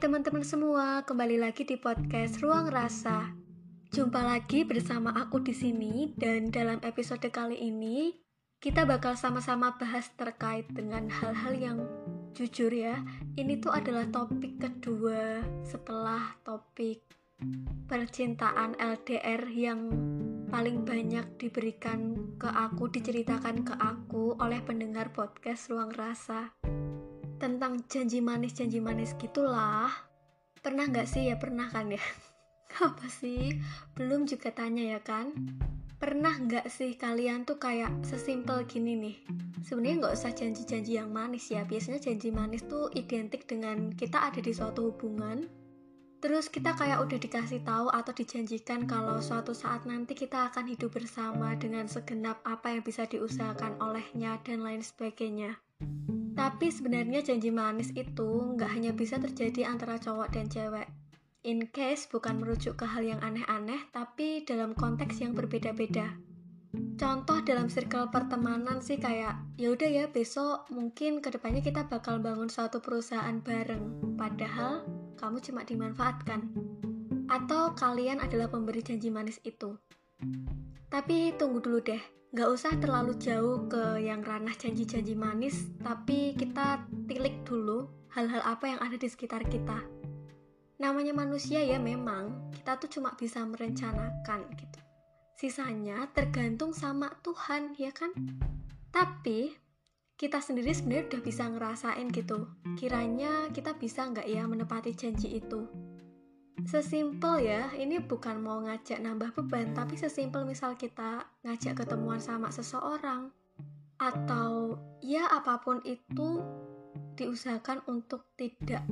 teman-teman semua, kembali lagi di podcast Ruang Rasa. Jumpa lagi bersama aku di sini dan dalam episode kali ini kita bakal sama-sama bahas terkait dengan hal-hal yang jujur ya. Ini tuh adalah topik kedua setelah topik percintaan LDR yang paling banyak diberikan ke aku, diceritakan ke aku oleh pendengar podcast Ruang Rasa tentang janji manis-janji manis gitulah. Pernah nggak sih ya pernah kan ya? Apa sih? Belum juga tanya ya kan? Pernah nggak sih kalian tuh kayak sesimpel gini nih? Sebenarnya nggak usah janji-janji yang manis ya. Biasanya janji manis tuh identik dengan kita ada di suatu hubungan. Terus kita kayak udah dikasih tahu atau dijanjikan kalau suatu saat nanti kita akan hidup bersama dengan segenap apa yang bisa diusahakan olehnya dan lain sebagainya. Tapi sebenarnya janji manis itu nggak hanya bisa terjadi antara cowok dan cewek. In case bukan merujuk ke hal yang aneh-aneh, tapi dalam konteks yang berbeda-beda. Contoh dalam circle pertemanan sih kayak, ya udah ya besok mungkin ke depannya kita bakal bangun suatu perusahaan bareng, padahal kamu cuma dimanfaatkan. Atau kalian adalah pemberi janji manis itu. Tapi tunggu dulu deh, nggak usah terlalu jauh ke yang ranah janji-janji manis, tapi kita tilik dulu hal-hal apa yang ada di sekitar kita. Namanya manusia ya memang, kita tuh cuma bisa merencanakan gitu. Sisanya tergantung sama Tuhan, ya kan? Tapi kita sendiri sebenarnya udah bisa ngerasain gitu. Kiranya kita bisa nggak ya menepati janji itu? Sesimpel ya, ini bukan mau ngajak nambah beban, tapi sesimpel misal kita ngajak ketemuan sama seseorang, atau ya apa pun itu diusahakan untuk tidak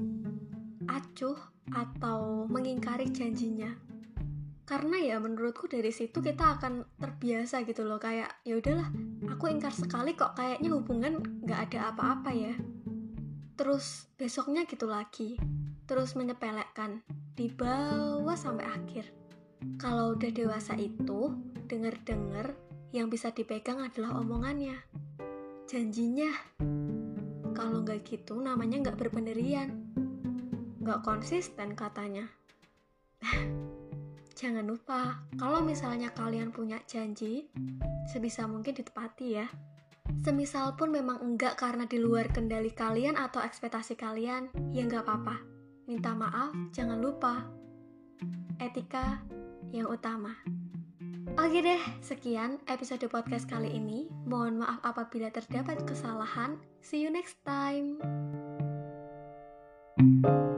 acuh atau mengingkari janjinya. Karena ya menurutku dari situ kita akan terbiasa gitu loh kayak ya udahlah aku ingkar sekali kok kayaknya hubungan nggak ada apa-apa ya. Terus besoknya gitu lagi, terus menyepelekan dibawa sampai akhir. Kalau udah dewasa itu, denger-denger yang bisa dipegang adalah omongannya. Janjinya. Kalau nggak gitu namanya nggak berpendirian. Nggak konsisten katanya. Jangan lupa, kalau misalnya kalian punya janji, sebisa mungkin ditepati ya. Semisal pun memang enggak karena di luar kendali kalian atau ekspektasi kalian, ya nggak apa-apa minta maaf, jangan lupa. Etika yang utama. Oke deh, sekian episode podcast kali ini. Mohon maaf apabila terdapat kesalahan. See you next time. thank you